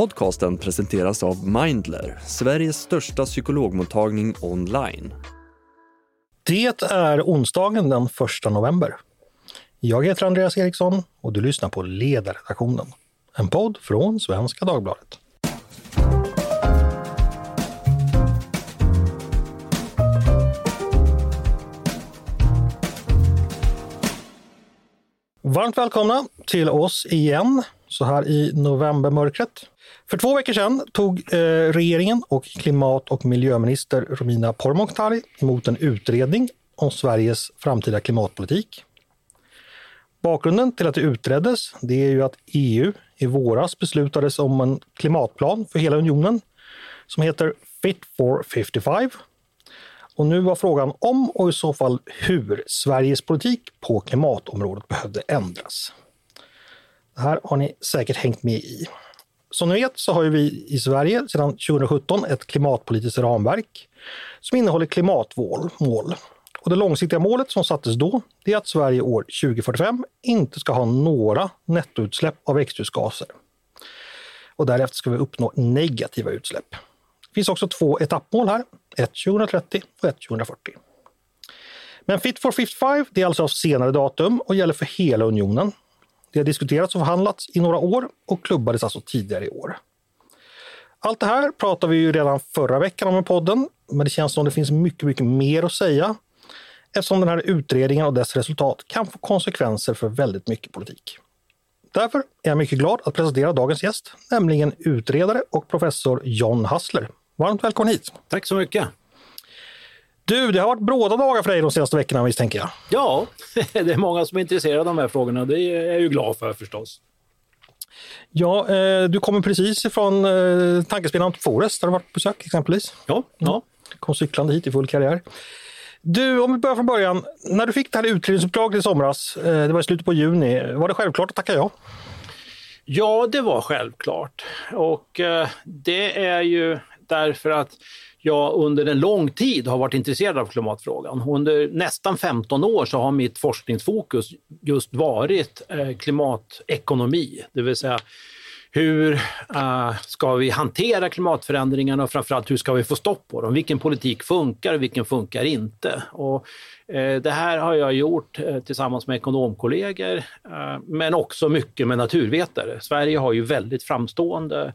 Podcasten presenteras av Mindler, Sveriges största psykologmottagning online. Det är onsdagen den 1 november. Jag heter Andreas Eriksson och du lyssnar på Ledarredaktionen, en podd från Svenska Dagbladet. Varmt välkomna till oss igen, så här i novembermörkret. För två veckor sedan tog eh, regeringen och klimat och miljöminister Romina Pourmokhtari emot en utredning om Sveriges framtida klimatpolitik. Bakgrunden till att det utreddes det är ju att EU i våras beslutades om en klimatplan för hela unionen som heter Fit for 55. Och nu var frågan om och i så fall hur Sveriges politik på klimatområdet behövde ändras. Det här har ni säkert hängt med i. Som ni vet så har vi i Sverige sedan 2017 ett klimatpolitiskt ramverk som innehåller klimatmål. Och det långsiktiga målet som sattes då är att Sverige år 2045 inte ska ha några nettoutsläpp av växthusgaser. Och därefter ska vi uppnå negativa utsläpp. Det finns också två etappmål här, ett 2030 och ett 2040. Men Fit for 55 det är alltså av senare datum och gäller för hela unionen. Det har diskuterats och förhandlats i några år och klubbades alltså tidigare i år. Allt det här pratade vi ju redan förra veckan om i podden, men det känns som det finns mycket, mycket mer att säga eftersom den här utredningen och dess resultat kan få konsekvenser för väldigt mycket politik. Därför är jag mycket glad att presentera dagens gäst, nämligen utredare och professor John Hassler. Varmt välkommen hit! Tack så mycket! Du, det har varit bråda dagar för dig de senaste veckorna misstänker jag. Ja, det är många som är intresserade av de här frågorna. Det är jag ju glad för förstås. Ja, eh, du kommer precis ifrån eh, tankespelaren Forest, där du varit på besök exempelvis. Ja, ja. Kom cyklande hit i full karriär. Du, om vi börjar från början. När du fick det här utredningsuppdraget i somras, eh, det var i slutet på juni, var det självklart att tacka ja? Ja, det var självklart. Och eh, det är ju därför att jag under en lång tid har varit intresserad av klimatfrågan. Under nästan 15 år så har mitt forskningsfokus just varit eh, klimatekonomi, det vill säga hur eh, ska vi hantera klimatförändringarna och framförallt hur ska vi få stopp på dem? Vilken politik funkar och vilken funkar inte? Och, eh, det här har jag gjort tillsammans med ekonomkollegor men också mycket med naturvetare. Sverige har ju väldigt framstående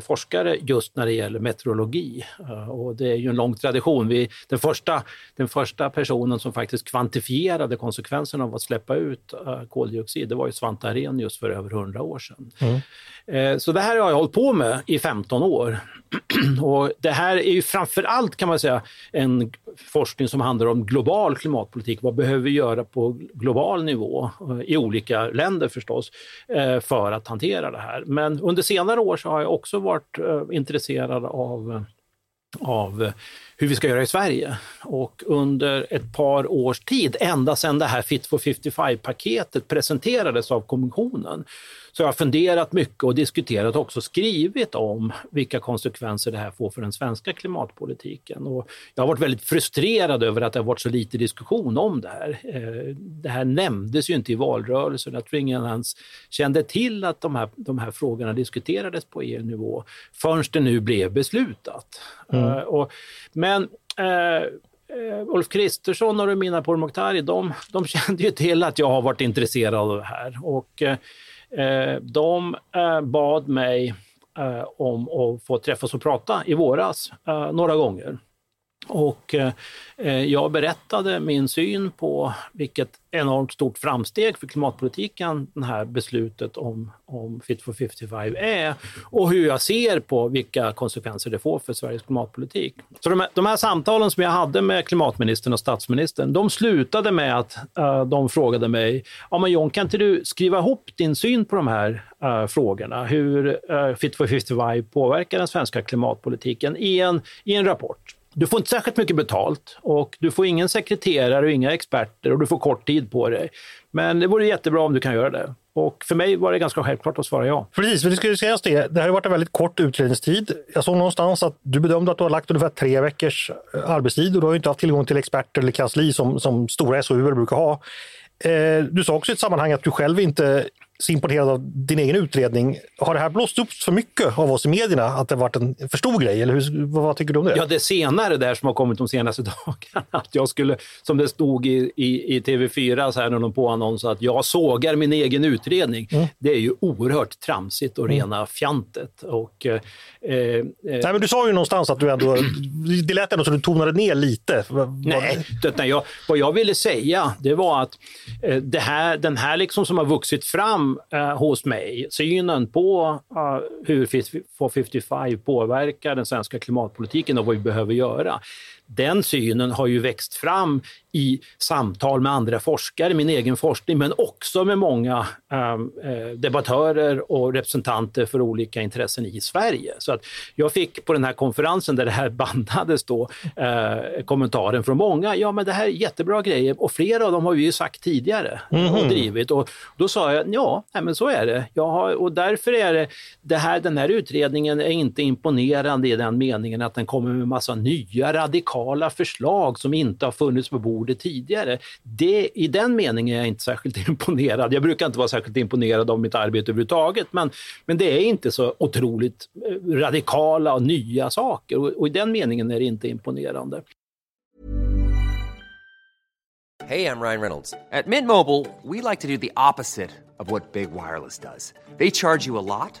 forskare just när det gäller meteorologi. Och det är ju en lång tradition. Vi, den, första, den första personen som faktiskt kvantifierade konsekvenserna av att släppa ut koldioxid, det var ju Svante Arrhenius för över 100 år sedan. Mm. Eh, så det här har jag hållit på med i 15 år. Och det här är ju framför allt kan man säga en forskning som handlar om global klimatpolitik. Vad behöver vi göra på global nivå, eh, i olika länder förstås, eh, för att hantera det här. Men under senare år så har jag också varit eh, intresserad av av hur vi ska göra i Sverige. Och under ett par års tid, ända sedan det här Fit for 55-paketet presenterades av kommissionen, så jag har funderat mycket och diskuterat och också skrivit om vilka konsekvenser det här får för den svenska klimatpolitiken. Och jag har varit väldigt frustrerad över att det har varit så lite diskussion om det här. Eh, det här nämndes ju inte i valrörelsen. Jag tror ingen ens kände till att de här, de här frågorna diskuterades på EU-nivå förrän det nu blev beslutat. Mm. Uh, och, men uh, Ulf Kristersson och Romina Pourmokhtari, de, de kände ju till att jag har varit intresserad av det här. Och, Eh, Eh, de eh, bad mig eh, om att få träffas och prata i våras eh, några gånger. Och eh, jag berättade min syn på vilket enormt stort framsteg för klimatpolitiken det här beslutet om, om Fit for 55 är och hur jag ser på vilka konsekvenser det får för Sveriges klimatpolitik. Så de här, de här samtalen som jag hade med klimatministern och statsministern, de slutade med att uh, de frågade mig, ja men John, kan inte du skriva ihop din syn på de här uh, frågorna, hur uh, Fit for 55 påverkar den svenska klimatpolitiken i en, i en rapport? Du får inte särskilt mycket betalt och du får ingen sekreterare och inga experter och du får kort tid på dig. Men det vore jättebra om du kan göra det. Och för mig var det ganska självklart att svara ja. Precis, för det skulle sägas det. Det har varit en väldigt kort utredningstid. Jag såg någonstans att du bedömde att du har lagt ungefär tre veckors eh, arbetstid och du har inte haft tillgång till experter eller kansli som, som stora SOU brukar ha. Eh, du sa också i ett sammanhang att du själv inte så imponerad av din egen utredning. Har det här blåst upp för mycket av oss i medierna? Att det varit en för stor grej? Eller hur, vad tycker du om det? Ja, det senare där som har kommit de senaste dagarna. Att jag skulle, som det stod i, i, i TV4 så här när de påannons att jag sågar min egen utredning. Mm. Det är ju oerhört tramsigt och mm. rena mm. fjantet. Och, eh, eh, Nej, men du sa ju någonstans att du ändå, det lät ändå som du tonade ner lite. Nej, det, jag, vad jag ville säga det var att eh, det här, den här liksom som har vuxit fram eh, hos mig, synen på uh, hur Fit for 55 påverkar den svenska klimatpolitiken och vad vi behöver göra. Den synen har ju växt fram i samtal med andra forskare, min egen forskning, men också med många ehm, eh, debattörer och representanter för olika intressen i Sverige. Så att jag fick på den här konferensen där det här bandades då eh, kommentaren från många, ja men det här är jättebra grejer och flera av dem har vi ju sagt tidigare mm och drivit. Och då sa jag, ja, nej, men så är det. Jag har, och därför är det, det här, den här utredningen är inte imponerande i den meningen att den kommer med massa nya radikala förslag som inte har funnits på bordet tidigare. Det, I den meningen är jag inte särskilt imponerad. Jag brukar inte vara särskilt imponerad av mitt arbete överhuvudtaget, men, men det är inte så otroligt eh, radikala och nya saker och, och i den meningen är det inte imponerande. Hej, jag Ryan Reynolds. På Mint Mobile, we like to do the opposite of what Big Wireless does. They charge you a lot.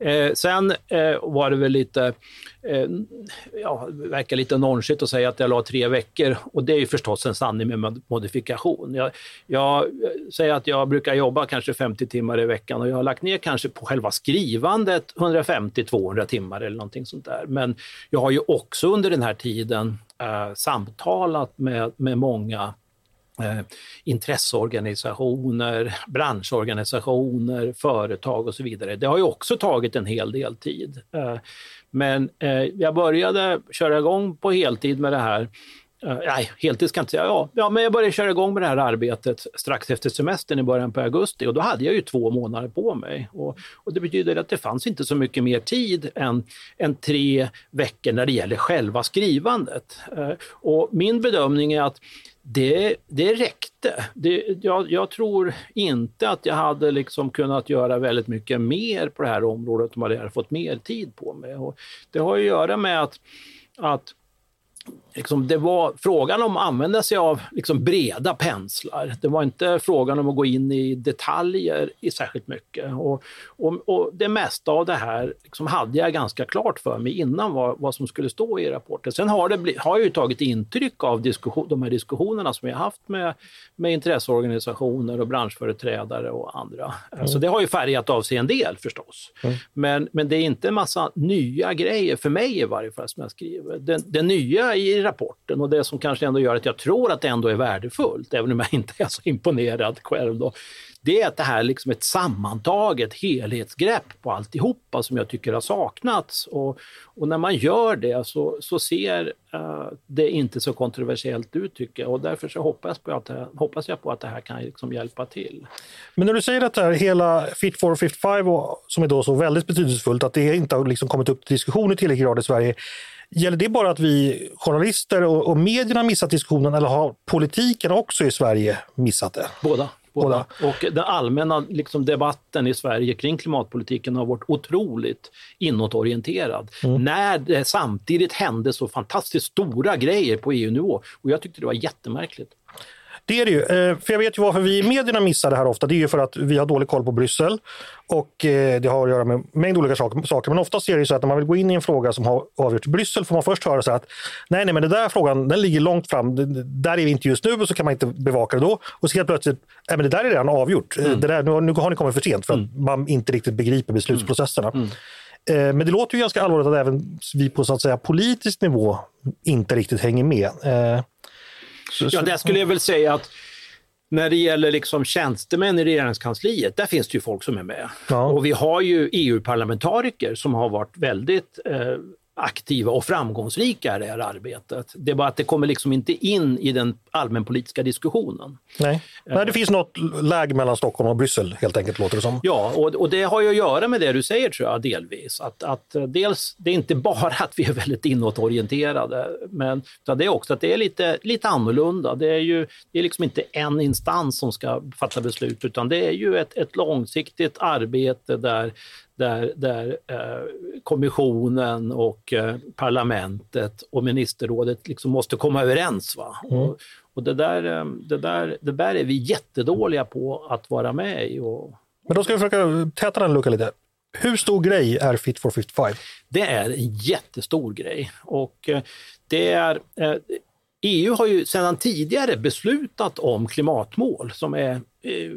Eh, sen eh, var det väl lite, eh, ja, verkar lite nonchigt att säga att jag la tre veckor och det är ju förstås en sanning med modifikation. Jag, jag eh, säger att jag brukar jobba kanske 50 timmar i veckan och jag har lagt ner kanske på själva skrivandet 150-200 timmar eller någonting sånt där. Men jag har ju också under den här tiden eh, samtalat med, med många eh, intresseorganisationer, branschorganisationer, företag och så vidare. Det har ju också tagit en hel del tid. Eh, men eh, jag började köra igång på heltid med det här Eh, nej, heltid ska jag inte säga. Ja, ja, men jag började köra igång med det här arbetet strax efter semestern i början på augusti och då hade jag ju två månader på mig. Och, och det betyder att det fanns inte så mycket mer tid än, än tre veckor när det gäller själva skrivandet. Eh, och min bedömning är att det, det räckte. Det, jag, jag, tror inte att jag hade liksom kunnat göra väldigt mycket mer på det här området om jag hade fått mer tid på mig. Och det har att göra med att, att liksom, det var frågan om att använda sig av liksom, breda penslar. Det var inte frågan om att gå in i detaljer i särskilt mycket. Och, och, och det mesta av det här liksom, hade jag ganska klart för mig innan vad, vad som skulle stå i rapporten. Sen har, det har jag ju tagit intryck av diskussion, de här diskussionerna som jag haft med, med intresseorganisationer och branschföreträdare och andra. Mm. Så det har ju färgat av sig en del förstås. Mm. Men, men det är inte en massa nya grejer, för mig i varje fall, som jag skriver. Det, det nya i rapporten och det som kanske ändå gör att jag tror att det ändå är värdefullt, även om jag inte är så imponerad själv, då, det är att det här är liksom ett sammantaget helhetsgrepp på alltihopa som jag tycker har saknats. Och, och när man gör det så, så ser uh, det inte så kontroversiellt ut tycker jag och därför så hoppas, på att hoppas jag på att det här kan liksom hjälpa till. Men när du säger att det här hela Fit for 55 som är då så väldigt betydelsefullt, att det inte har liksom kommit upp till diskussion i tillräcklig grad i Sverige. Gäller det bara att vi journalister och, och medierna missat diskussionen eller har politiken också i Sverige missat det? Båda. Båda. Och den allmänna liksom, debatten i Sverige kring klimatpolitiken har varit otroligt inåtorienterad. Mm. När det samtidigt hände så fantastiskt stora grejer på EU-nivå. Och jag tyckte det var jättemärkligt. Det är det ju. Eh, för jag vet ju varför vi i medierna missar det här ofta. Det är ju för att vi har dålig koll på Bryssel. Och eh, det har att göra med en mängd olika saker. Men oftast är det så att när man vill gå in i en fråga som har avgjorts i Bryssel får man först höra så att nej, nej, men den där frågan den ligger långt fram. Där är vi inte just nu och så kan man inte bevaka det då. Och så helt plötsligt, nej, men det där är redan avgjort. Eh, mm. Det där, nu, nu har ni kommit för sent för att mm. man inte riktigt begriper beslutsprocesserna. Mm. Mm. Men det låter ju ganska allvarligt att även vi på så att säga, politisk nivå inte riktigt hänger med. Ja, där skulle jag väl säga att När det gäller liksom tjänstemän i regeringskansliet, där finns det ju folk som är med. Ja. Och vi har ju EU-parlamentariker som har varit väldigt eh, aktiva och framgångsrika i det här arbetet. Det är bara att det kommer liksom inte in i den allmänpolitiska diskussionen. Nej. Nej, det finns något läge mellan Stockholm och Bryssel helt enkelt låter det som. Ja, och, och det har ju att göra med det du säger tror jag delvis. Att, att eh, dels, det är inte bara att vi är väldigt inåtorienterade, men utan det är också att det är lite, lite annorlunda. Det är ju det är liksom inte en instans som ska fatta beslut, utan det är ju ett, ett långsiktigt arbete där där, där eh, kommissionen och eh, parlamentet och ministerrådet liksom måste komma överens. Va? Mm. Och, och det, där, eh, det, där, det där är vi jättedåliga på att vara med i. Och Men då ska vi försöka täta den luckan lite. Hur stor grej är Fit for 55? det är en jättestor grej. Och eh, det är, eh, EU har ju sedan tidigare beslutat om klimatmål som är eh,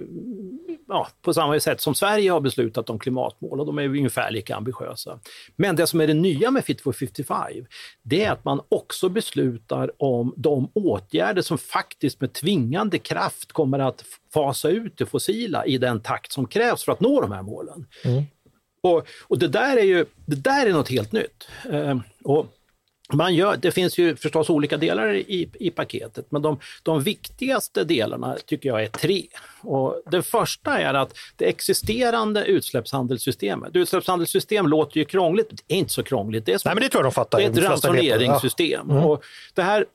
ja, på samma sätt som Sverige har beslutat om klimatmål och de är ungefär lika ambitiösa. Men det som är det nya med Fit for 55, det är att man också beslutar om de åtgärder som faktiskt med tvingande kraft kommer att fasa ut det fossila i den takt som krävs för att nå de här målen. Och, och det där är ju det där är något helt nytt. Eh, och man gör, det finns ju förstås olika delar i, i paketet, men de, de viktigaste delarna tycker jag är tre. Och den första är att det existerande utsläppshandelssystemet, utsläppshandelssystem låter ju krångligt, det är inte så krångligt. Det är, som, Nej, men det tror jag de fattar. det är ett flesta vet det. ransoneringssystem. Och det här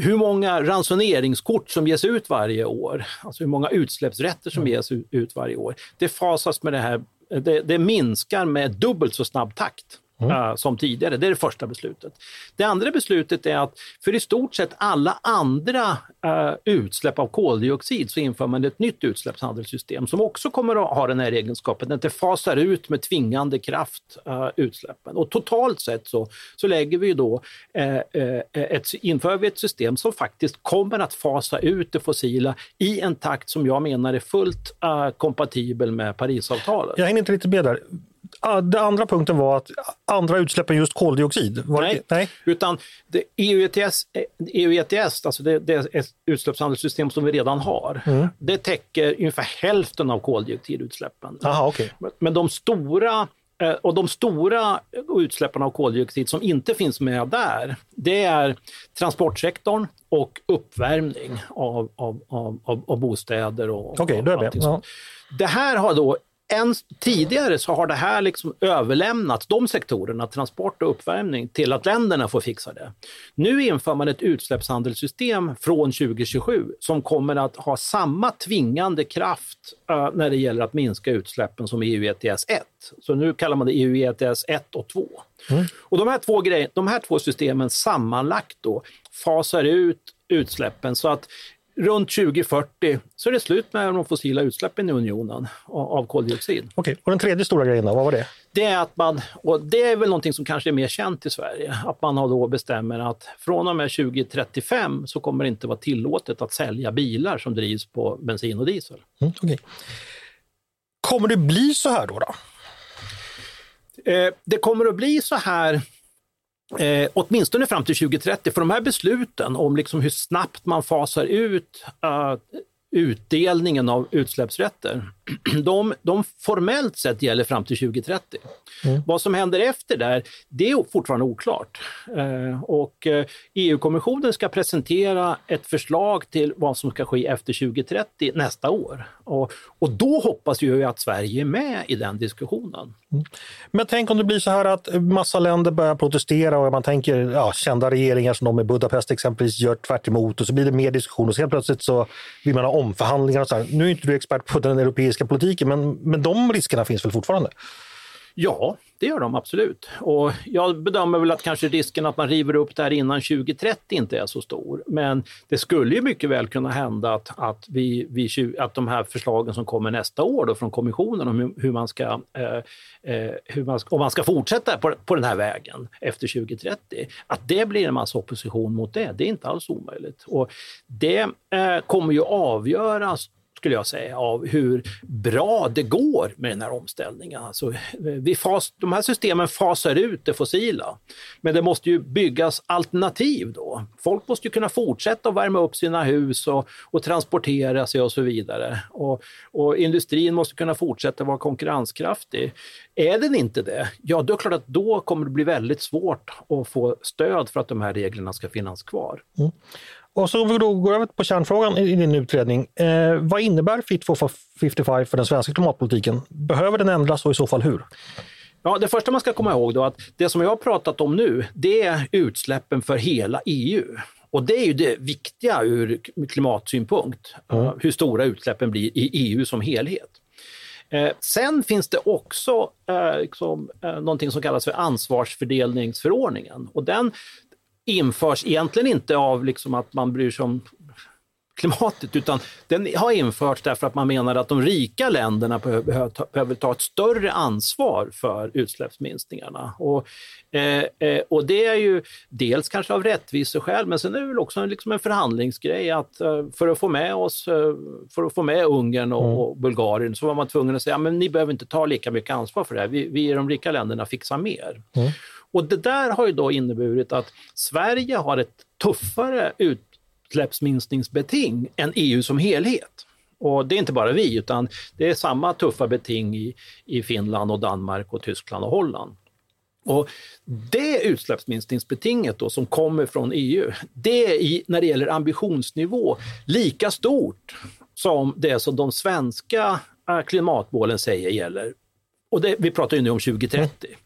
hur många ransoneringskort som ges ut varje år, alltså hur många utsläppsrätter som ges u- ut varje år, det fasas med det här, det, det minskar med dubbelt så snabb takt. Eh, som tidigare. Det är det första beslutet. Det andra beslutet är att för i stort sett alla andra eh, utsläpp av koldioxid så inför man ett nytt utsläppshandelssystem som också kommer att ha den här egenskapen att det fasar ut med tvingande kraft eh, utsläppen. Och totalt sett så, så lägger vi då, eh, ett, inför vi ett system som faktiskt kommer att fasa ut det fossila i en takt som jag menar är fullt kompatibel med Parisavtalet. Jag hänger inte riktigt med där. Den andra punkten var att andra utsläpp än just koldioxid. Var Nej, Det, nej. utan det EU ETS, eh, EU ETS alltså det, det är ett utsläppshandelssystem som vi redan har, det täcker ungefär hälften av koldioxidutsläppen. Aha, okej. Men de stora eh, och de stora utsläppen av koldioxid som inte finns med där, det är transportsektorn och uppvärmning av, av, av, av, bostäder. Och, jag med. allting Ja. sånt. Det här har då än tidigare så har det här liksom överlämnats, de sektorerna, transport och uppvärmning, till att länderna får fixa det. Nu inför man ett utsläppshandelssystem från 2027 som kommer att ha samma tvingande kraft eh, när det gäller att minska utsläppen som EU ETS 1. Så nu kallar man det EU ETS 1 och 2. Och de här, två grejer, de här två systemen sammanlagt då fasar ut utsläppen så att runt 2040 så är det slut med de fossila utsläppen i unionen av koldioxid. Okej, och den tredje stora grejen då, vad var det? Det är att man, och det är väl någonting som kanske är mer känt i Sverige, att man har då bestämmer att från och med 2035 så kommer det inte vara tillåtet att sälja bilar som drivs på bensin och diesel. Mm, okej. Kommer det bli så här då? då? Eh, det kommer att bli så här Eh, åtminstone fram till 2030, för de här besluten om liksom hur snabbt man fasar ut eh, utdelningen av utsläppsrätter, de, de formellt sett gäller fram till 2030. Vad som händer efter där, det är fortfarande oklart. Eh, och eh, EU-kommissionen ska presentera ett förslag till vad som ska ske efter 2030 nästa år. Och, och då hoppas ju att Sverige är med i den diskussionen. Men tänk om det blir så här att massa länder börjar protestera och man tänker ja, kända regeringar som de i Budapest exempelvis gör tvärt emot och så blir det mer diskussion och så helt plötsligt så vill man ha omförhandlingar. Och så här. Nu är inte du expert på den europeiska politiken men, men de riskerna finns väl fortfarande? Ja, det gör de absolut. Och jag bedömer väl att kanske risken att man river upp det här innan 2030 inte är så stor. Men det skulle ju mycket väl kunna hända att, att, vi, vi, att de här förslagen som kommer nästa år då från kommissionen om hur, man ska, eh, eh, hur man ska, om man ska fortsätta på, på den här vägen efter 2030, att det blir en massa opposition mot det. Det är inte alls omöjligt. Och det eh, kommer ju avgöras skulle jag säga, av hur bra det går med den här omställningen. Alltså, vi fas, de här systemen fasar ut det fossila, men det måste ju byggas alternativ då. Folk måste ju kunna fortsätta att värma upp sina hus och, och transportera sig och så vidare. Och, och industrin måste kunna fortsätta vara konkurrenskraftig. Är den inte det, ja då är det klart att då kommer det bli väldigt svårt att få stöd för att de här reglerna ska finnas kvar. Mm. Och så om vi då går över på kärnfrågan i din utredning. Eh, vad innebär Fit for 55 för den svenska klimatpolitiken? Behöver den ändras och i så fall hur? Ja, det första man ska komma ihåg då att det som jag har pratat om nu, det är utsläppen för hela EU. Och det är ju det viktiga ur klimatsynpunkt, mm. hur stora utsläppen blir i EU som helhet. Eh, sen finns det också eh, liksom, eh, någonting som kallas för ansvarsfördelningsförordningen. Och den införs egentligen inte av liksom att man bryr sig om klimatet, utan den har införts därför att man menar att de rika länderna behöver ta, behöver ta ett större ansvar för utsläppsminskningarna. Och, eh, eh, och det är ju dels kanske av rättviseskäl, men sen är det väl också en, liksom en förhandlingsgrej att eh, för att få med oss, eh, för att få med Ungern och, mm. Bulgarien så var man tvungen att säga, men ni behöver inte ta lika mycket ansvar för det här, vi, vi i de rika länderna fixar mer. Mm. Och det där har ju då inneburit att Sverige har ett tuffare utsläppsminskningsbeting än EU som helhet. Och det är inte bara vi, utan det är samma tuffa beting i, i Finland och Danmark och Tyskland och Holland. Och det utsläppsminskningsbetinget då, som kommer från EU, det är i, när det gäller ambitionsnivå lika stort som det som de svenska äh, klimatmålen säger gäller. Och det, vi pratar ju nu om 2030. Mm.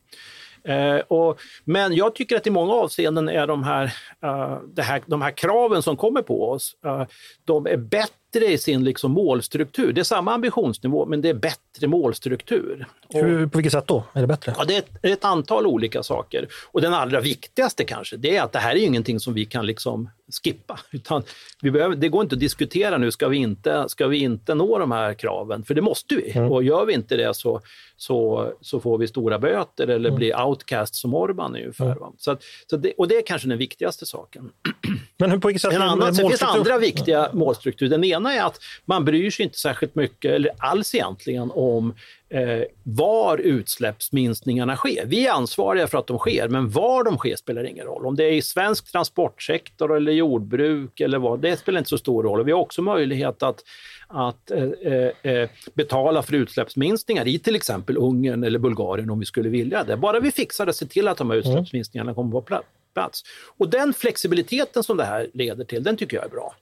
Eh, och, men jag tycker att i många avseenden är de här, uh, här, de här kraven som kommer på oss, uh, de är bättre i sin liksom målstruktur. Det är samma ambitionsnivå, men det är bättre målstruktur. Hur, på vilket sätt då? Är det bättre? Ja, det är ett, ett, antal olika saker. Och den allra viktigaste kanske, det är att det här är ingenting som vi kan liksom skippa. Utan vi behöver, det går inte att diskutera nu, ska vi inte, ska vi inte nå de här kraven? För det måste vi. Mm. Och gör vi inte det så, så, så får vi stora böter eller mm. blir outcast som Orban ungefär. Mm. Så, att, så det, och det är kanske den viktigaste saken. Men hur, på vilket sätt? En annan, sen finns andra viktiga målstrukturer. Den ena är att man bryr sig inte särskilt mycket, eller alls egentligen, om eh, var utsläppsminskningarna sker. Vi är ansvariga för att de sker, men var de sker spelar ingen roll. Om det är i svensk transportsektor eller jordbruk eller vad, det spelar inte så stor roll. Vi har också möjlighet att, att eh, eh, eh, betala för utsläppsminskningar i till exempel Ungern eller Bulgarien om vi skulle vilja det. Bara vi fixar det, se till att de här utsläppsminskningarna kommer på plats. Och den flexibiliteten som det här leder till, den tycker jag är bra.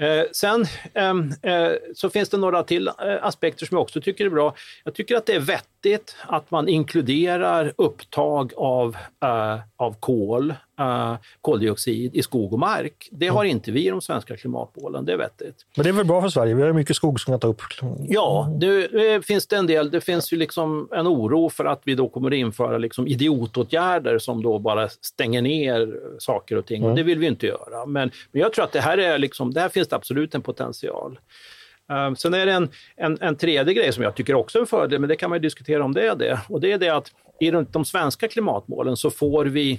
Eh, sen ehm, eh, så finns det några till eh, aspekter som jag också tycker är bra. Jag tycker att det är vettigt att man inkluderar upptag av, eh, av kol, eh, koldioxid i skog och mark. Det har mm. inte vi i de svenska klimatmålen, det är vettigt. Men det är väl bra för Sverige? Vi har mycket skog som kan ta upp. Ja, det, det finns det en del. Det finns ju liksom en oro för att vi då kommer att införa liksom idiotåtgärder som då bara stänger ner saker och ting. Mm. Och det vill vi inte göra. Men, men jag tror att det här, är liksom, det här finns det absolut en potential. Um, sen är det en, en, en, tredje grej som jag tycker också är en fördel, men det kan man diskutera om det är det. Och det är det att i de, svenska klimatmålen så får vi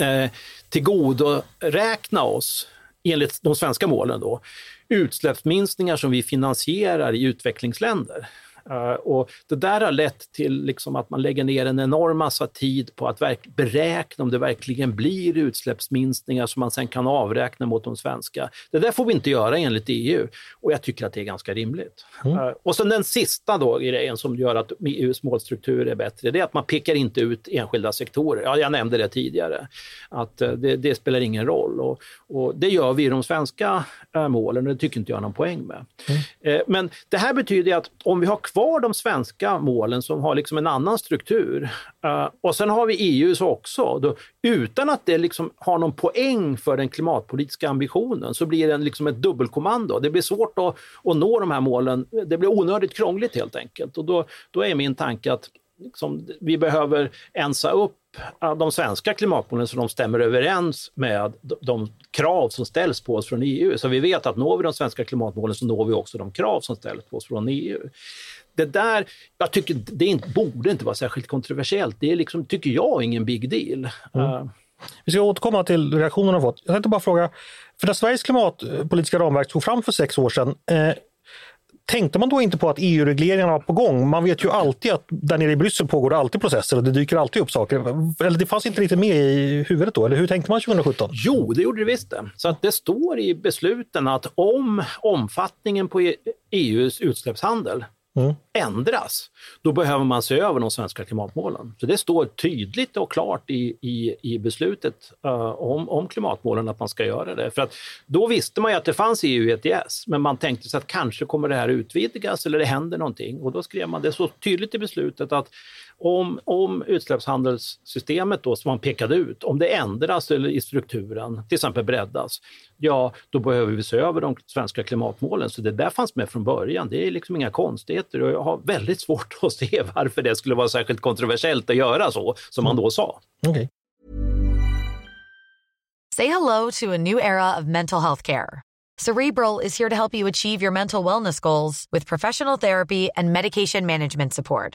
eh, tillgodoräkna oss, enligt de svenska målen, då, utsläppsminskningar som vi finansierar i utvecklingsländer. Uh, och det där har lett till liksom att man lägger ner en enorm massa tid på att beräkna om det verkligen blir utsläppsminskningar som man sen kan avräkna mot de svenska. Det där får vi inte göra enligt EU och jag tycker att det är ganska rimligt. Mm. Uh, och sen den sista då grejen som gör att EUs målstruktur är bättre, det är att man pekar inte ut enskilda sektorer. Ja, jag nämnde det tidigare, att uh, det, det, spelar ingen roll och, och, det gör vi i de svenska målen och det tycker inte jag någon poäng med. Mm. men det här betyder att om vi har kvar kvar de svenska målen som har liksom en annan struktur. Uh, och sen har vi EUs också. Då, utan att det liksom har någon poäng för den klimatpolitiska ambitionen så blir det liksom ett dubbelkommando. Det blir svårt att, att nå de här målen. Det blir onödigt krångligt helt enkelt. Och då, då är min tanke att liksom, vi behöver ensa upp de svenska klimatmålen så de stämmer överens med de krav som ställs på oss från EU. Så vi vet att når vi de svenska klimatmålen så når vi också de krav som ställs på oss från EU det där, jag tycker det inte, borde inte vara särskilt kontroversiellt. Det är liksom, tycker jag, ingen big deal. Mm. Uh. Vi ska återkomma till reaktionerna fått. Jag tänkte bara fråga, för när Sveriges klimatpolitiska ramverk tog fram för sex år sedan, eh, Tänkte man då inte på att EU-regleringarna var på gång? Man vet ju alltid att där nere i Bryssel pågår det alltid processer och det dyker alltid upp saker. Eller det fanns inte riktigt med i huvudet då, eller hur tänkte man 2017? Jo, det gjorde det visst det. Så att det står i besluten att om omfattningen på EUs utsläppshandel mm. ändras, då behöver man se över de svenska klimatmålen. Så det står tydligt och klart i, i, i beslutet uh, om, om klimatmålen att man ska göra det. För att då visste man ju att det fanns EU ETS, men man tänkte sig att kanske kommer det här utvidgas eller det händer någonting. Och då skrev man det så tydligt i beslutet att om, om utsläppshandelssystemet då, som man pekade ut, om det ändras eller i strukturen, till exempel breddas, ja, då behöver vi se över de svenska klimatmålen. Så det där fanns med från början. Det är liksom inga konstigheter och jag har väldigt svårt att se varför det skulle vara särskilt kontroversiellt att göra så, som man då sa. Okay. Say hello to a new era of mental health care. Cerebral is here to help you achieve your mental wellness goals with professional therapy and medication management support.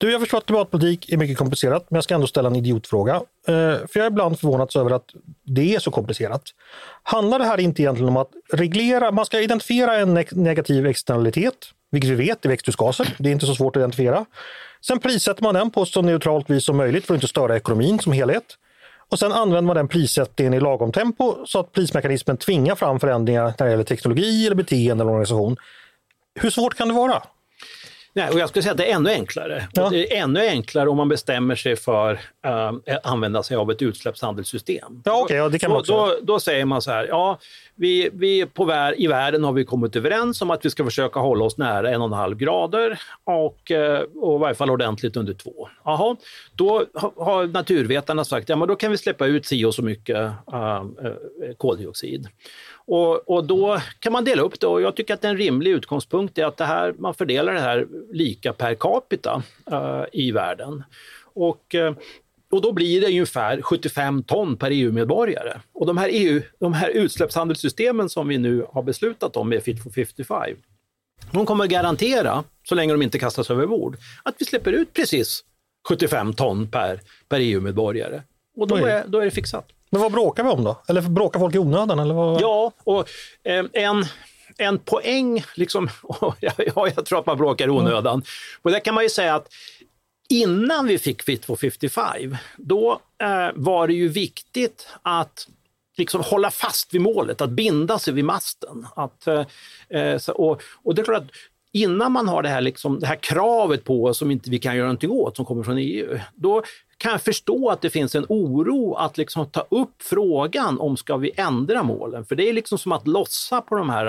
Du, jag förstår att klimatpolitik är mycket komplicerat, men jag ska ändå ställa en idiotfråga. Eh, för jag är ibland förvånats över att det är så komplicerat. Handlar det här inte egentligen om att reglera, man ska identifiera en negativ externalitet, vilket vi vet är växthusgaser. Det är inte så svårt att identifiera. Sen prissätter man den på så neutralt vis som möjligt för att inte störa ekonomin som helhet. Och sen använder man den prissättningen i lagom tempo så att prismekanismen tvingar fram förändringar när det gäller teknologi, eller beteende eller organisation. Hur svårt kan det vara? Nej, och jag skulle säga att det är ännu enklare. Ja. Det är ännu enklare om man bestämmer sig för att använda sig av ett utsläppshandelssystem. Ja, okay, ja, det kan man också. Då, då, då säger man så här, ja, vi, vi på vär, i världen har vi kommit överens om att vi ska försöka hålla oss nära en och en halv grader och, eh, och i varje fall ordentligt under två. Jaha, då har naturvetarna sagt, ja men då kan vi släppa ut si och så mycket uh, koldioxid. Och, och, då kan man dela upp det och jag tycker att en rimlig utgångspunkt är att det här, man fördelar det här lika per capita uh, i världen. Och, uh, och då blir det ungefär 75 ton per EU-medborgare. Och de här, EU, de här utsläppshandelssystemen som vi nu har beslutat om med Fit for 55, de kommer garantera, så länge de inte kastas över bord, att vi släpper ut precis 75 ton per, per EU-medborgare. Och då är, då är det fixat. Men vad bråkar vi om då? Eller bråkar folk i onödan? Eller vad? Ja, och eh, en, en poäng, liksom, ja, jag tror att man bråkar i onödan. Mm. Och där kan man ju säga att innan vi fick Fit for 55, då eh, var det ju viktigt att liksom hålla fast vid målet, att binda sig vid masten. Att, eh, eh så, och, och det är klart att innan man har det här, liksom, det här kravet på oss som inte vi kan göra någonting åt, som kommer från EU, då kan jag förstå att det finns en oro att liksom ta upp frågan om ska vi ändra målen? För det är liksom som att lossa på de här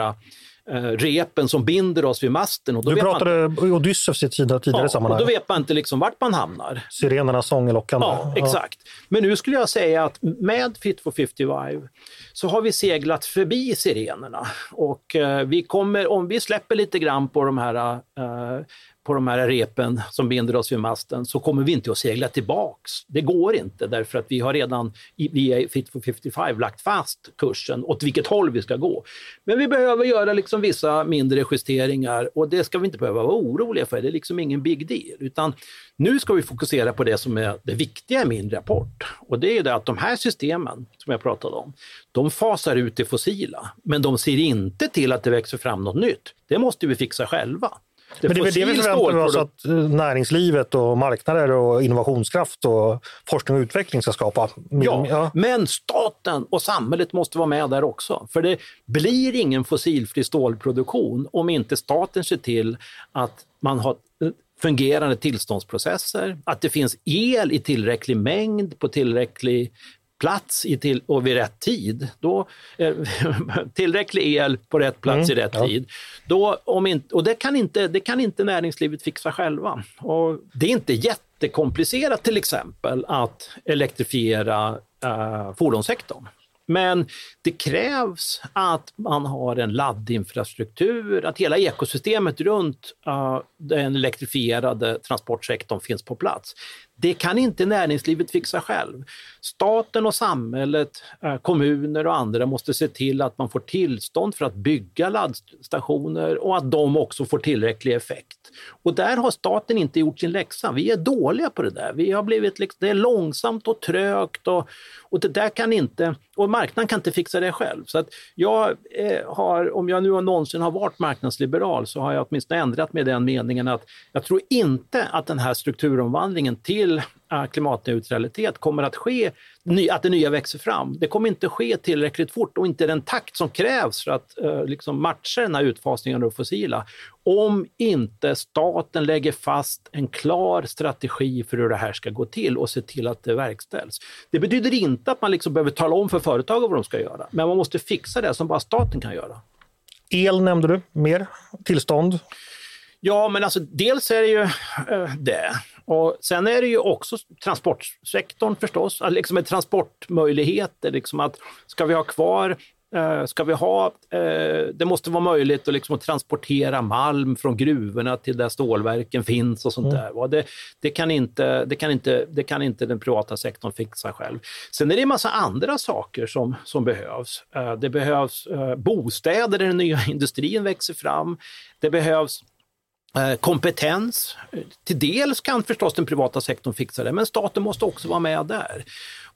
eh, repen som binder oss vid masten. Och då du pratade man, Odysseus i ett tidigare ja, sammanhang. Och då vet man inte liksom vart man hamnar. Sirenernas sång är lockande. Ja, exakt. Men nu skulle jag säga att med Fit for 55 så har vi seglat förbi sirenerna och eh, vi kommer, om vi släpper lite grann på de här eh, på de här repen som binder oss vid masten så kommer vi inte att segla tillbaks. Det går inte därför att vi har redan via Fit for 55 lagt fast kursen åt vilket håll vi ska gå. Men vi behöver göra liksom vissa mindre justeringar och det ska vi inte behöva vara oroliga för. Det är liksom ingen big deal. Utan nu ska vi fokusera på det som är det viktiga i min rapport. Och det är det att de här systemen som jag pratade om, de fasar ut det fossila. Men de ser inte till att det växer fram något nytt. Det måste vi fixa själva. Det Men det är väl det vi förväntar oss att eh, näringslivet och marknader och innovationskraft och forskning och utveckling ska skapa. Ja, ja, men staten och samhället måste vara med där också. För det blir ingen fossilfri stålproduktion om inte staten ser till att man har eh, fungerande tillståndsprocesser, att det finns el i tillräcklig mängd på tillräcklig plats i till, och vid rätt tid, då, eh, tillräcklig el på rätt plats mm, i rätt ja. tid, då, om inte, och det kan, inte, det kan inte näringslivet fixa själva. Och det är inte jättekomplicerat till exempel att elektrifiera eh, fordonssektorn. Men det krävs att man har en laddinfrastruktur, att hela ekosystemet runt uh, den elektrifierade transportsektorn finns på plats. Det kan inte näringslivet fixa själv. Staten och samhället, uh, kommuner och andra måste se till att man får tillstånd för att bygga laddstationer och att de också får tillräcklig effekt. Och där har staten inte gjort sin läxa. Vi är dåliga på det där. Vi har blivit, liksom, det är långsamt och trögt och, och det där kan inte, och marknaden kan inte fixa det själv. Så att jag eh, har, om jag nu någonsin har varit marknadsliberal, så har jag åtminstone ändrat med den meningen att jag tror inte att den här strukturomvandlingen till klimatneutralitet kommer att ske, att det nya växer fram. Det kommer inte ske tillräckligt fort och inte den takt som krävs för att uh, liksom matcha den här utfasningen av fossila. Om inte staten lägger fast en klar strategi för hur det här ska gå till och se till att det verkställs. Det betyder inte att man liksom behöver tala om för företagen vad de ska göra, men man måste fixa det som bara staten kan göra. El nämnde du, mer tillstånd? Ja, men alltså dels är det ju uh, det. Och sen är det ju också transportsektorn förstås, liksom med transportmöjligheter. Liksom att ska vi ha kvar eh, Ska vi ha, eh, det måste vara möjligt att, liksom, att transportera malm från gruvorna till där stålverken finns och sånt mm. där. Det, det, kan inte, det, kan inte, det kan inte den privata sektorn fixa själv. Sen är det en massa andra saker som, som behövs. Eh, det behövs bostäder där den nya industrin växer fram. Det behövs Eh, Eh, kompetens. Till dels kan förstås den privata sektorn fixa det, men staten måste också vara med där.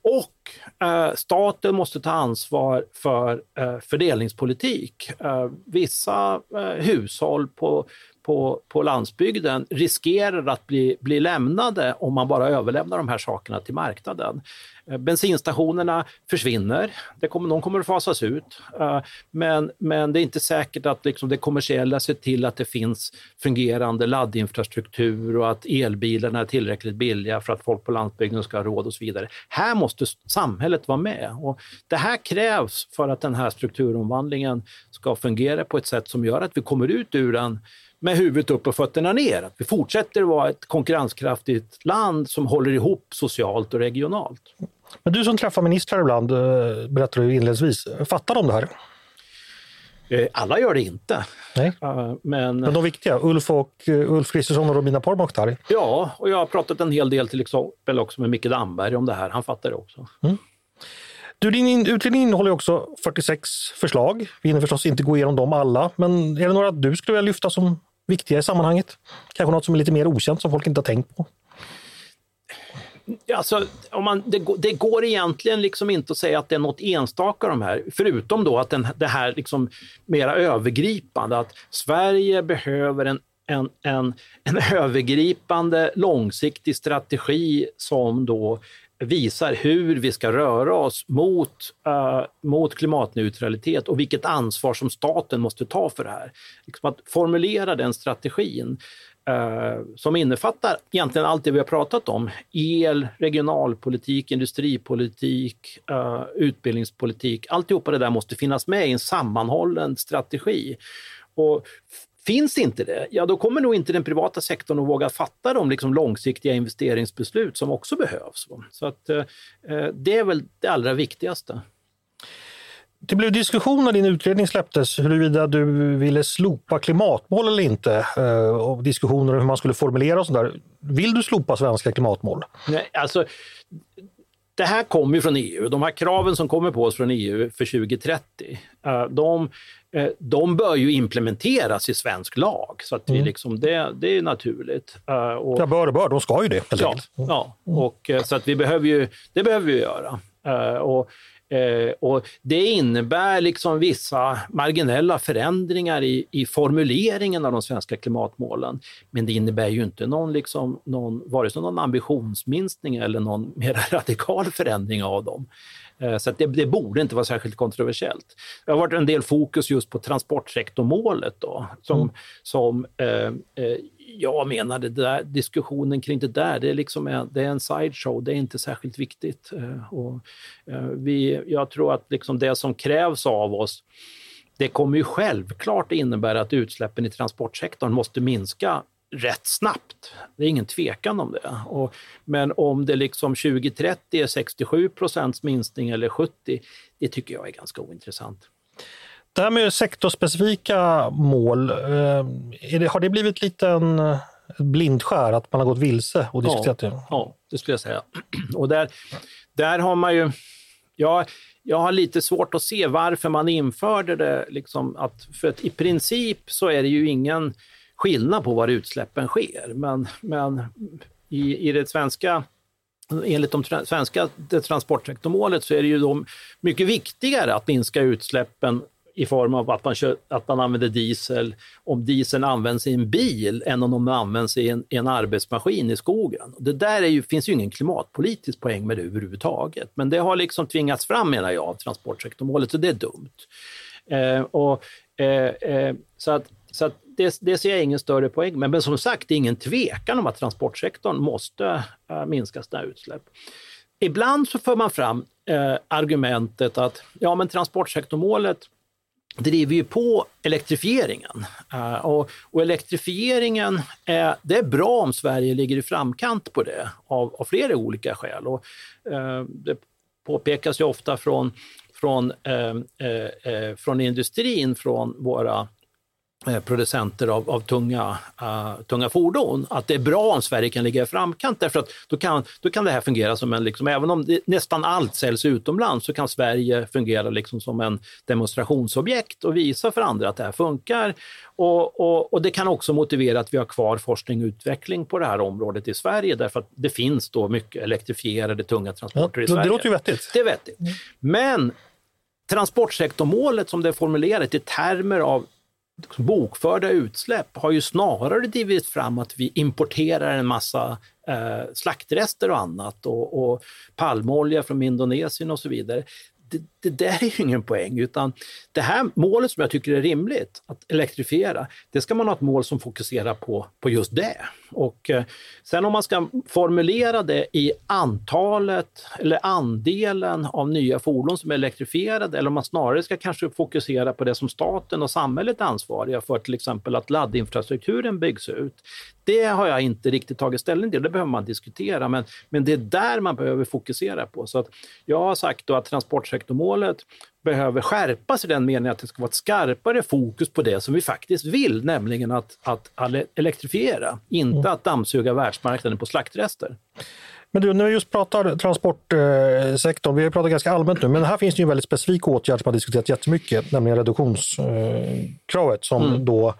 Och eh, staten måste ta ansvar för eh, fördelningspolitik. Eh, vissa eh, hushåll på, på, på landsbygden riskerar att bli, bli lämnade om man bara överlämnar de här sakerna till marknaden. Eh, bensinstationerna försvinner, det kommer, de kommer att fasas ut. Eh, men, men det är inte säkert att liksom det kommersiella ser till att det finns fungerande laddinfrastruktur och att elbilarna är tillräckligt billiga för att folk på landsbygden ska ha råd och så vidare. Här måste samhället vara med. Och det här krävs för att den här strukturomvandlingen ska fungera på ett sätt som gör att vi kommer ut ur den med huvudet upp och fötterna ner. Att vi fortsätter att vara ett konkurrenskraftigt land som håller ihop socialt och regionalt. Men du som träffar ministrar ibland, eh, berättade du inledningsvis, fattar de det här? Eh, alla gör det inte. Nej. Uh, men, men de viktiga, Ulf, och, Ulf Kristersson och Romina Pourmokhtari? Ja, och jag har pratat en hel del till exempel också med Micke Damberg om det här. Han fattar det också. Mm. Du, din utredning innehåller också 46 förslag. Vi hinner förstås inte gå igenom dem alla, men är det några du skulle vilja lyfta som viktiga i sammanhanget? Kanske något som är lite mer okänt som folk inte har tänkt på? Alltså, om man, det, det, går egentligen liksom inte att säga att det är något enstaka de här, förutom då att den, det här liksom mera övergripande, att Sverige behöver en en, en, en övergripande långsiktig strategi som då visar hur vi ska röra oss mot, uh, mot klimatneutralitet och vilket ansvar som staten måste ta för det här. Liksom att formulera den strategin uh, som innefattar egentligen allt det vi har pratat om. El, regionalpolitik, industripolitik, uh, utbildningspolitik. Alltihopa det där måste finnas med i en sammanhållen strategi. Och Finns inte det, ja då kommer nog inte den privata sektorn att våga fatta de liksom långsiktiga investeringsbeslut som också behövs. Så att, eh, eh, det är väl det allra viktigaste. Det blev diskussion när din utredning släpptes huruvida du ville slopa klimatmål eller inte. Eh, och diskussioner om hur man skulle formulera och sådär. Vill du slopa svenska klimatmål? Nej, alltså, det här kommer ju från EU. De här kraven som kommer på oss från EU för 2030, eh, de, eh, de bör ju implementeras i svensk lag. Så att vi mm. liksom, det, det är naturligt. Eh, och, ja, bör och bör, de ska ju det. Ja, ja och, så att vi behöver ju, det behöver vi göra. Och Eh, och det innebär liksom vissa marginella förändringar i, i, formuleringen av de svenska klimatmålen. Men det innebär ju inte någon, liksom, någon, vare sig någon ambitionsminskning eller någon mer radikal förändring av dem. Eh, så det, det, borde inte vara särskilt kontroversiellt. Det har varit en del fokus just på transportsektormålet då, som, mm. som eh, eh jag menar, det där, diskussionen kring det där, det är, liksom en, det är en sideshow, det är inte särskilt viktigt. Eh, och, vi, jag tror att liksom det som krävs av oss, det kommer ju självklart innebära att utsläppen i transportsektorn måste minska rätt snabbt. Det är ingen tvekan om det. Och, men om det liksom 2030 är 67 procents minskning eller 70, det tycker jag är ganska ointressant. Det här med sektorspecifika mål, eh, det, har det blivit lite en eh, blindskär, att man har gått vilse och diskuterat ja, det? Ja, det skulle jag säga. Och där, där har man ju... Ja, jag har lite svårt att se varför man införde det. Liksom att, för att i princip så är det ju ingen skillnad på var utsläppen sker. Men, men i, i det svenska Enligt de svenska transportsektormålet så är det ju då mycket viktigare att minska utsläppen i form av att man, kör, att man använder diesel, om dieseln används i en bil än om den används i en, i en arbetsmaskin i skogen. Det där är ju, finns ju ingen klimatpolitisk poäng med det överhuvudtaget, men det har liksom tvingats fram menar jag av transportsektormålet, så det är dumt. Eh, och, eh, eh, så att, så att det, det, ser jag ingen större poäng med. Men som sagt, det är ingen tvekan om att transportsektorn måste äh, minska sina utsläpp. Ibland så för man fram äh, argumentet att ja, men transportsektormålet driver ju på elektrifieringen. Eh, och, och, elektrifieringen, är, det är bra om Sverige ligger i framkant på det av, av flera olika skäl. Och, uh, det påpekas ju ofta från, från, uh, från industrin, från våra producenter av, av tunga, uh, tunga fordon, att det är bra om Sverige kan ligga i framkant därför att då kan, då kan det här fungera som en, liksom, även om det, nästan allt säljs utomlands så kan Sverige fungera liksom som en demonstrationsobjekt och visa för andra att det här funkar. Och, och, och, det kan också motivera att vi har kvar forskning och utveckling på det här området i Sverige därför att det finns då mycket elektrifierade tunga transporter ja, i Sverige. Det låter ju vettigt. Det är vettigt. Men transportsektormålet som det är formulerat i termer av bokförda utsläpp har ju snarare drivit fram att vi importerar en massa eh, slaktrester och annat och, och palmolja från Indonesien och så vidare det, det där är ju ingen poäng, utan det här målet som jag tycker är rimligt, att elektrifiera, det ska man ha ett mål som fokuserar på, på just det. Och eh, sen om man ska formulera det i antalet eller andelen av nya fordon som är elektrifierade, eller om man snarare ska kanske fokusera på det som staten och samhället är ansvariga för, till exempel att laddinfrastrukturen byggs ut. Det har jag inte riktigt tagit ställning till, det behöver man diskutera, men, men det är där man behöver fokusera på. Så att jag har sagt då att transportsektormålet behöver skärpas i den meningen att det ska vara ett skarpare fokus på det som vi faktiskt vill, nämligen att, att elektrifiera, inte mm. att dammsuga världsmarknaden på slaktrester. Men du, när vi just pratar transportsektorn, vi har pratat ganska allmänt nu, men här finns det ju en väldigt specifik åtgärd som har diskuterats jättemycket, nämligen reduktionskravet som mm. då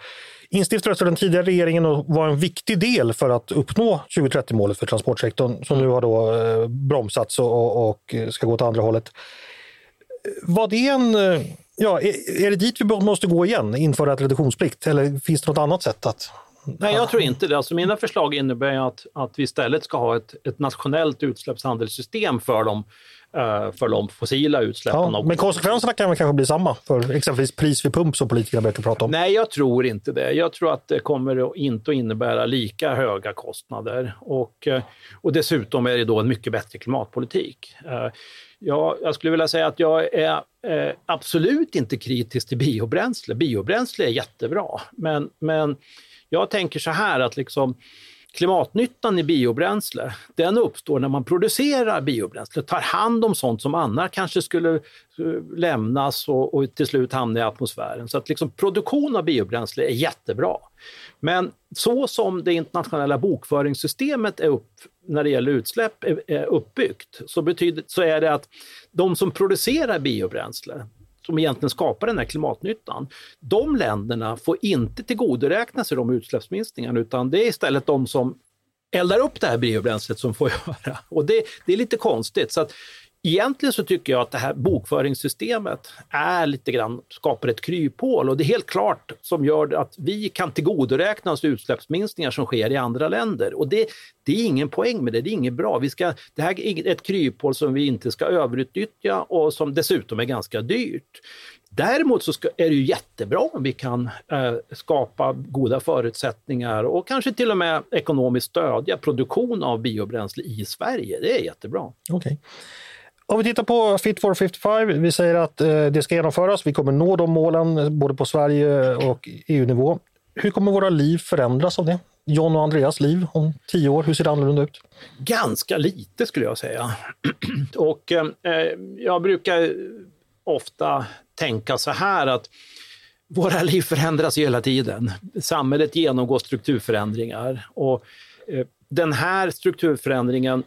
instiftades av den tidigare regeringen och var en viktig del för att uppnå 2030-målet för transportsektorn som nu har då eh, bromsats och, och ska gå åt andra hållet. Var det en... Eh, ja, är, det dit vi måste gå igen, införa ett reduktionsplikt? Eller finns det något annat sätt att Nej, jag tror inte det. Alltså mina förslag innebär att, att vi istället ska ha ett, ett nationellt utsläppshandelssystem för de, uh, för de fossila utsläppen. Ja, men konsekvenserna kan väl kanske bli samma för exempelvis pris vid pump som politikerna brukar prata om? Nej, jag tror inte det. Jag tror att det kommer inte att innebära lika höga kostnader och, eh, och dessutom är det då en mycket bättre klimatpolitik. Ja, jag skulle vilja säga att jag är eh, absolut inte kritisk till biobränsle. Biobränsle är jättebra, men, men jag tänker så här att liksom, klimatnyttan i biobränsle, den uppstår när man producerar biobränsle, tar hand om sånt som annars kanske skulle eh, lämnas och, och till slut hamna i atmosfären. Så att liksom produktion av biobränsle är jättebra. Men så som det internationella bokföringssystemet är upp, när det gäller utsläpp är uppbyggt, så, betyder, så är det att de som producerar biobränsle, som egentligen skapar den här klimatnyttan. De länderna får inte tillgodoräkna sig de utsläppsminskningarna utan det är istället de som eldar upp det här biobränslet som får göra. Och det, det är lite konstigt. Så att Egentligen så tycker jag att det här bokföringssystemet är lite grann, skapar ett kryphål och det är helt klart som gör att vi kan tillgodoräkna oss utsläppsminskningar som sker i andra länder. Och det, Det är ingen poäng med det, det är inget bra. Vi ska, det här är ett kryphål som vi inte ska överutnyttja och som dessutom är ganska dyrt. Däremot så ska, är det ju jättebra om vi kan eh, skapa goda förutsättningar och kanske till och med ekonomiskt stödja produktion av biobränsle i Sverige. Det är jättebra. Okay. Om vi tittar på Fit for 55, vi säger att eh, det ska genomföras. Vi kommer nå de målen både på Sverige och EU-nivå. Hur kommer våra liv förändras av det? John och Andreas liv om tio år, hur ser det annorlunda ut? Ganska lite skulle jag säga. och eh, jag brukar ofta tänka så här att våra liv förändras hela tiden. Samhället genomgår strukturförändringar och eh, den här strukturförändringen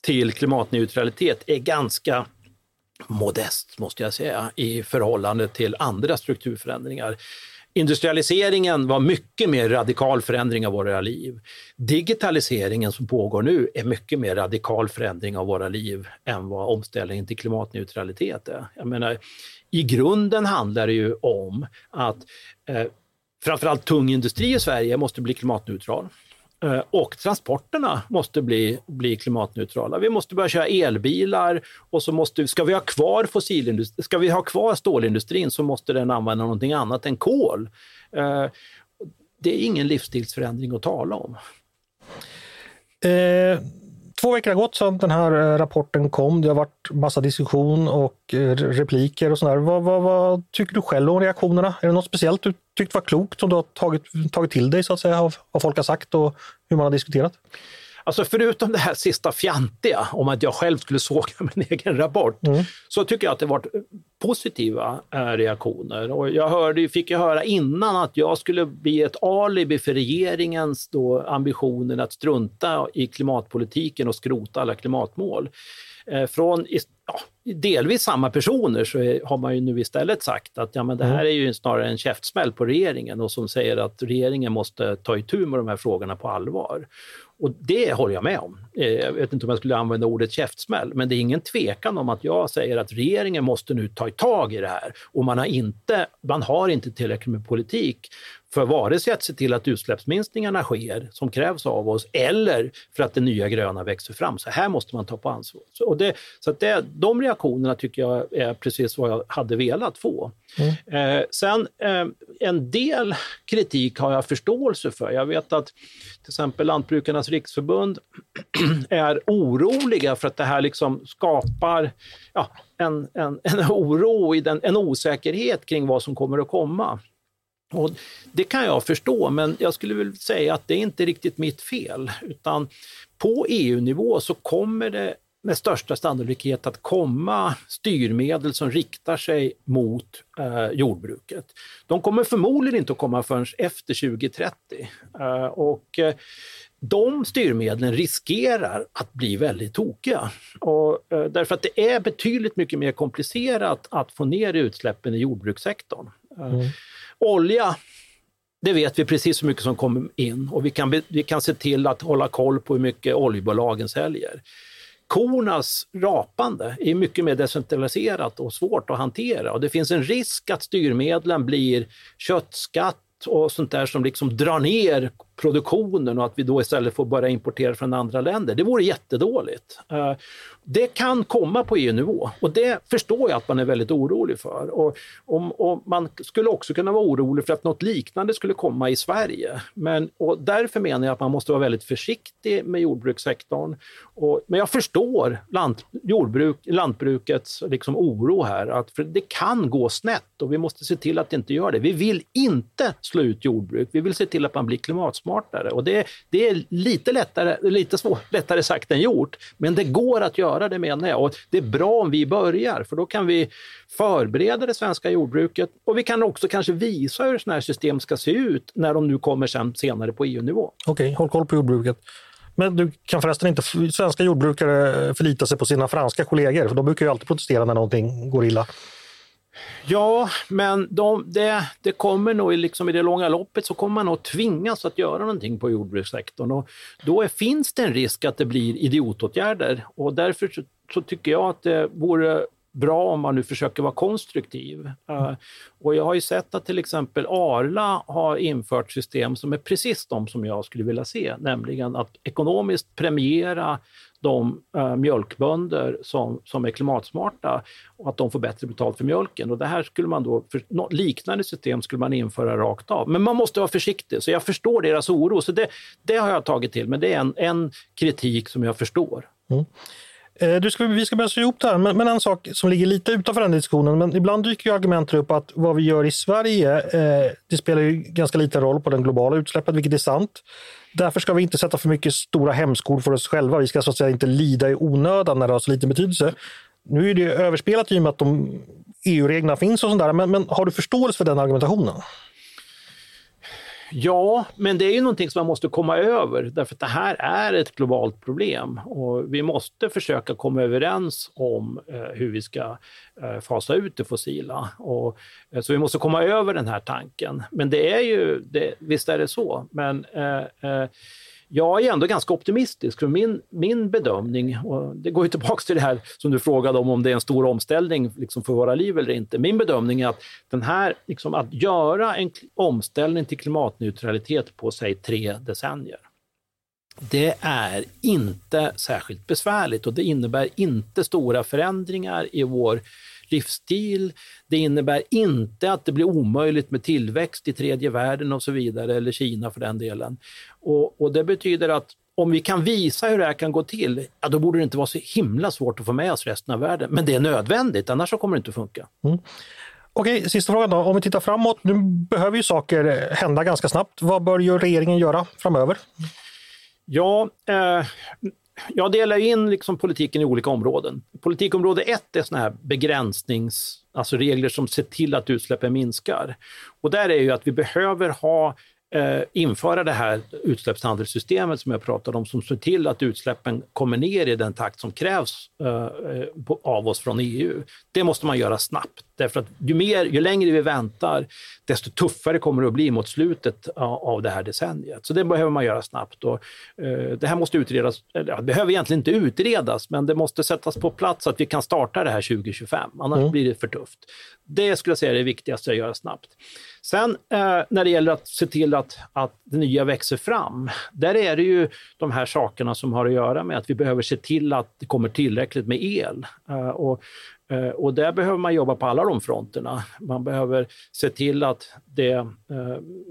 till klimatneutralitet är ganska modest, måste jag säga, i förhållande till andra strukturförändringar. Industrialiseringen var mycket mer radikal förändring av våra liv. Digitaliseringen som pågår nu är mycket mer radikal förändring av våra liv än vad omställningen till klimatneutralitet är. Jag menar, I grunden handlar det ju om att eh, framförallt tung industri i Sverige måste bli klimatneutral. Eh, och transporterna måste bli, bli klimatneutrala. Vi måste börja köra elbilar och så måste, ska vi ha kvar fossilindustrin, ska vi ha kvar stålindustrin så måste den använda någonting annat än kol. Eh, det är ingen livsstilsförändring att tala om. Eh, två veckor har gått sedan den här eh, rapporten kom. Det har varit massa diskussion och eh, repliker och sådär. Vad, vad, vad, tycker du själv om reaktionerna? Är det något speciellt du tyckt var klokt som du har tagit, tagit till dig så att säga av vad folk har sagt och hur man har diskuterat? Alltså förutom det här sista fjantiga om att jag själv skulle såga min egen rapport, mm. så tycker jag att det varit positiva eh, reaktioner. Och jag hörde, fick ju höra innan att jag skulle bli ett alibi för regeringens då ambitionen att strunta i klimatpolitiken och skrota alla klimatmål. Eh, från ja, delvis samma personer så är, har man ju nu istället sagt att ja, men det här mm. är ju snarare en käftsmäll på regeringen och som säger att regeringen måste ta itu med de här frågorna på allvar. Och det håller jag med om. Eh, jag vet inte om jag skulle använda ordet käftsmäll, men det är ingen tvekan om att jag säger att regeringen måste nu ta tag i det här. Och man har inte, man har inte tillräckligt med politik för vare sig att se till att utsläppsminskningarna sker som krävs av oss eller för att det nya gröna växer fram. Så här måste man ta på ansvar. Så, och det, så att det, de reaktionerna tycker jag är precis vad jag hade velat få. Mm. Eh, sen eh, en del kritik har jag förståelse för. Jag vet att till exempel Lantbrukarnas riksförbund är oroliga för att det här liksom skapar ja, en, en, en oro, en osäkerhet kring vad som kommer att komma. Och det kan jag förstå, men jag skulle väl säga att det är inte riktigt mitt fel. Utan på EU-nivå så kommer det med största sannolikhet att komma styrmedel som riktar sig mot eh, jordbruket. De kommer förmodligen inte att komma förrän efter 2030. Eh, och, eh, de styrmedlen riskerar att bli väldigt tokiga. Och, eh, därför att det är betydligt mycket mer komplicerat att få ner utsläppen i jordbrukssektorn. Eh, mm. Olja, det vet vi precis hur mycket som kommer in och vi kan, vi kan se till att hålla koll på hur mycket oljebolagen säljer. Kornas rapande är mycket mer decentraliserat och svårt att hantera och det finns en risk att styrmedlen blir köttskatt och sånt där som liksom drar ner produktionen och att vi då istället får börja importera från andra länder. Det vore jättedåligt. Eh, det kan komma på EU-nivå och det förstår jag att man är väldigt orolig för. Och, och, och, man skulle också kunna vara orolig för att något liknande skulle komma i Sverige. Men, och därför menar jag att man måste vara väldigt försiktig med jordbrukssektorn. Och, men jag förstår lant, jordbruk, lantbrukets liksom oro här, att för det kan gå snett och vi måste se till att det inte gör det. Vi vill inte slå ut jordbruk, vi vill se till att man blir klimatsmart smartare. Och det, det är lite lättare, lite svår, lättare sagt än gjort, men det går att göra det menar jag. Och det är bra om vi börjar, för då kan vi förbereda det svenska jordbruket och vi kan också kanske visa hur sådana här system ska se ut när de nu kommer sen, senare på EU-nivå. Okej, okay, håll koll på jordbruket. Men du kan förresten inte svenska jordbrukare förlita sig på sina franska kollegor, för de brukar ju alltid protestera när någonting går illa. Ja, men de, det, det, kommer nog liksom i det långa loppet så kommer man nog tvingas att göra någonting på jordbrukssektorn. Och då är, finns det en risk att det blir idiotåtgärder. Och därför så, så tycker jag att det vore bra om man nu försöker vara konstruktiv. Uh, och jag har ju sett att till exempel Arla har infört system som är precis de som jag skulle vilja se, nämligen att ekonomiskt premiera de uh, mjölkbönder som, som är klimatsmarta och att de får bättre betalt för mjölken. Och det här skulle man då, för no, liknande system skulle man införa rakt av. Men man måste vara försiktig, så jag förstår deras oro. Så det, det har jag tagit till men det är en, en kritik som jag förstår. Mm. Eh, du ska, vi ska börja sy ihop det här, men, men, en sak som ligger lite utanför den diskussionen, men ibland dyker ju argument upp att vad vi gör i Sverige, eh, det spelar ju ganska liten roll på den globala utsläppet, vilket är sant. Därför ska vi inte sätta för mycket stora hämskor för oss själva. Vi ska så att säga inte lida i onödan när det har så liten betydelse. Nu är det överspelat i och med att de EU-reglerna finns och sådär, men, men har du förståelse för den argumentationen? Ja, men det är ju någonting som man måste komma över därför att det här är ett globalt problem och vi måste försöka komma överens om eh, hur vi ska eh, fasa ut det fossila. Och, eh, så vi måste komma över den här tanken. Men det är ju, det, visst är det så, men eh, eh, jag är ändå ganska optimistisk, för min, min bedömning, och det går ju tillbaka till det här som du frågade om, om det är en stor omställning liksom för våra liv eller inte. Min bedömning är att den här, liksom, att göra en omställning till klimatneutralitet på, säg tre decennier, det är inte särskilt besvärligt och det innebär inte stora förändringar i vår livsstil. Det innebär inte att det blir omöjligt med tillväxt i tredje världen och så vidare, eller Kina för den delen. Och, och det betyder att om vi kan visa hur det här kan gå till, ja, då borde det inte vara så himla svårt att få med oss resten av världen. Men det är nödvändigt, annars så kommer det inte att funka. Mm. Okej, sista frågan då. Om vi tittar framåt, nu behöver ju saker hända ganska snabbt. Vad bör regeringen göra framöver? Ja, eh, jag delar in liksom politiken i olika områden. Politikområde ett är såna här begränsnings, alltså regler som ser till att utsläppen minskar. Och där är ju att vi behöver ha eh, införa det här utsläppshandelssystemet som jag pratade om, som ser till att utsläppen kommer ner i den takt som krävs eh, på, av oss från EU. Det måste man göra snabbt, därför att ju, mer, ju längre vi väntar, desto tuffare kommer det att bli mot slutet av det här decenniet. Så det behöver man göra snabbt. Och, eh, det här måste utredas, eller, det behöver egentligen inte utredas, men det måste sättas på plats så att vi kan starta det här 2025, annars mm. blir det för tufft. Det skulle jag säga är det viktigaste att göra snabbt. Sen eh, när det gäller att se till att, att det nya växer fram, där är det ju de här sakerna som har att göra med att vi behöver se till att det kommer tillräckligt med el. Eh, och, Eh, och där behöver man jobba på alla de fronterna. Man behöver se till att, det, eh,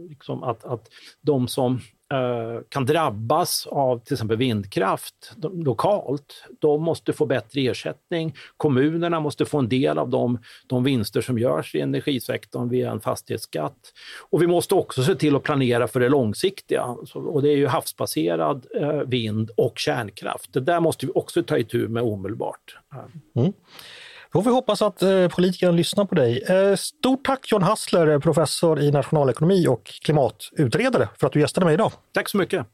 liksom att, att de som eh, kan drabbas av till exempel vindkraft lokalt, de måste få bättre ersättning. Kommunerna måste få en del av de, de vinster som görs i energisektorn via en fastighetsskatt. Och vi måste också se till att planera för det långsiktiga. Och det är ju havsbaserad vind och kärnkraft. Det där måste vi också ta itu med omedelbart. Mm. Då får vi hoppas att eh, politikerna lyssnar på dig. Eh, stort tack John Hassler, professor i nationalekonomi och klimatutredare, för att du gästade mig idag. Tack så mycket.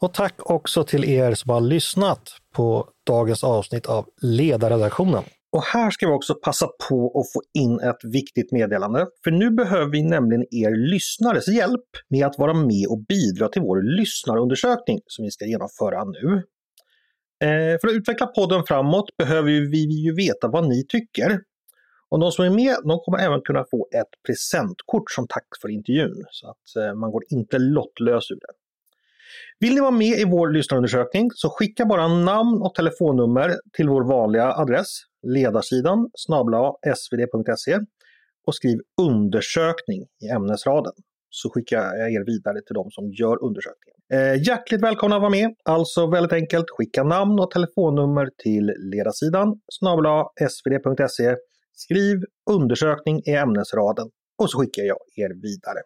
Och tack också till er som har lyssnat på dagens avsnitt av Ledarredaktionen. Och här ska vi också passa på att få in ett viktigt meddelande. För nu behöver vi nämligen er lyssnares hjälp med att vara med och bidra till vår lyssnarundersökning som vi ska genomföra nu. Eh, för att utveckla podden framåt behöver vi ju veta vad ni tycker. Och de som är med de kommer även kunna få ett presentkort som tack för intervjun. Så att eh, man går inte lottlös ur det. Vill ni vara med i vår lyssnarundersökning så skicka bara namn och telefonnummer till vår vanliga adress ledarsidan snabla svd.se och skriv undersökning i ämnesraden så skickar jag er vidare till de som gör undersökningen. Eh, hjärtligt välkomna att vara med! Alltså väldigt enkelt, skicka namn och telefonnummer till ledarsidan snabel svd.se. Skriv undersökning i ämnesraden och så skickar jag er vidare.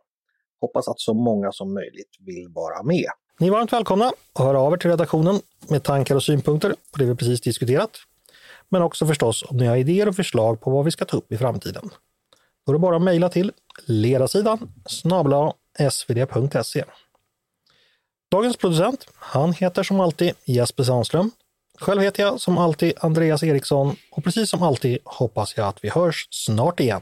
Hoppas att så många som möjligt vill vara med. Ni är varmt välkomna att höra av er till redaktionen med tankar och synpunkter på det vi precis diskuterat. Men också förstås om ni har idéer och förslag på vad vi ska ta upp i framtiden. Då är det bara att mejla till ledarsidan snabla svd.se. Dagens producent, han heter som alltid Jesper Sandström. Själv heter jag som alltid Andreas Eriksson och precis som alltid hoppas jag att vi hörs snart igen.